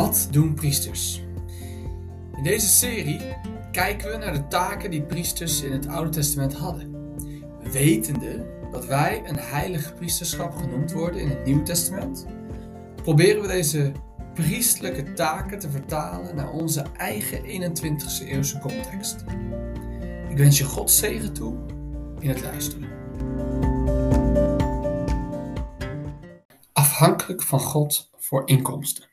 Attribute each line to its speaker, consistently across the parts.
Speaker 1: Wat doen priesters? In deze serie kijken we naar de taken die priesters in het Oude Testament hadden. Wetende dat wij een heilig priesterschap genoemd worden in het Nieuwe Testament, proberen we deze priestelijke taken te vertalen naar onze eigen 21ste eeuwse context. Ik wens je God zegen toe in het luisteren. Afhankelijk van God voor inkomsten.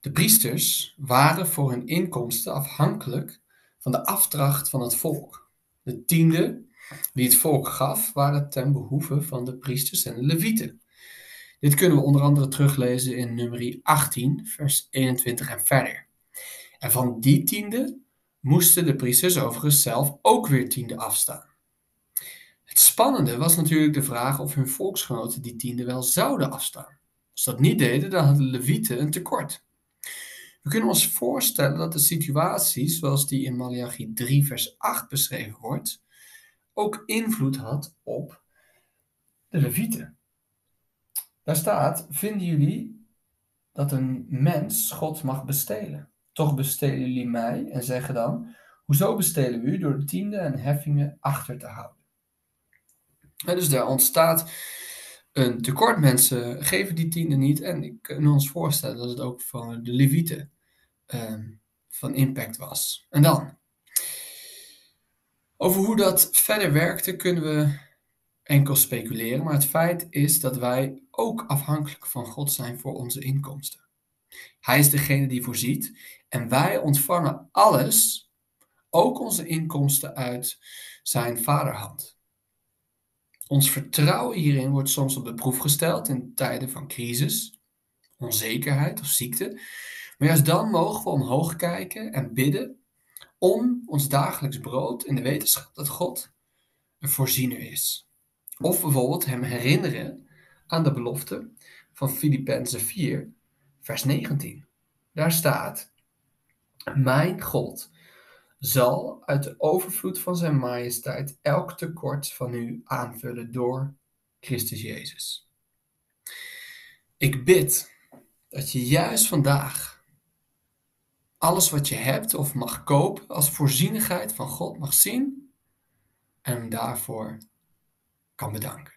Speaker 1: De priesters waren voor hun inkomsten afhankelijk van de afdracht van het volk. De tiende die het volk gaf waren ten behoeve van de priesters en de levieten. Dit kunnen we onder andere teruglezen in nummer 18, vers 21 en verder. En van die tiende moesten de priesters overigens zelf ook weer tiende afstaan. Het spannende was natuurlijk de vraag of hun volksgenoten die tiende wel zouden afstaan. Als dat niet deden, dan hadden de levieten een tekort. We kunnen ons voorstellen dat de situatie, zoals die in Malachi 3, vers 8 beschreven wordt, ook invloed had op de Levieten. Daar staat: Vinden jullie dat een mens God mag bestelen? Toch bestelen jullie mij en zeggen dan: Hoezo bestelen we u door de tiende en heffingen achter te houden? dus daar ontstaat een tekort. Mensen geven die tiende niet. En ik kan ons voorstellen dat het ook van de Levieten Ehm, van impact was. En dan, over hoe dat verder werkte kunnen we enkel speculeren, maar het feit is dat wij ook afhankelijk van God zijn voor onze inkomsten. Hij is degene die voorziet en wij ontvangen alles, ook onze inkomsten uit zijn vaderhand. Ons vertrouwen hierin wordt soms op de proef gesteld in tijden van crisis, onzekerheid of ziekte. Maar juist dan mogen we omhoog kijken en bidden om ons dagelijks brood in de wetenschap dat God een voorziener is. Of bijvoorbeeld hem herinneren aan de belofte van Filippenzen 4, vers 19. Daar staat: Mijn God zal uit de overvloed van zijn majesteit elk tekort van u aanvullen door Christus Jezus. Ik bid dat je juist vandaag alles wat je hebt of mag kopen als voorzienigheid van God mag zien en hem daarvoor kan bedanken.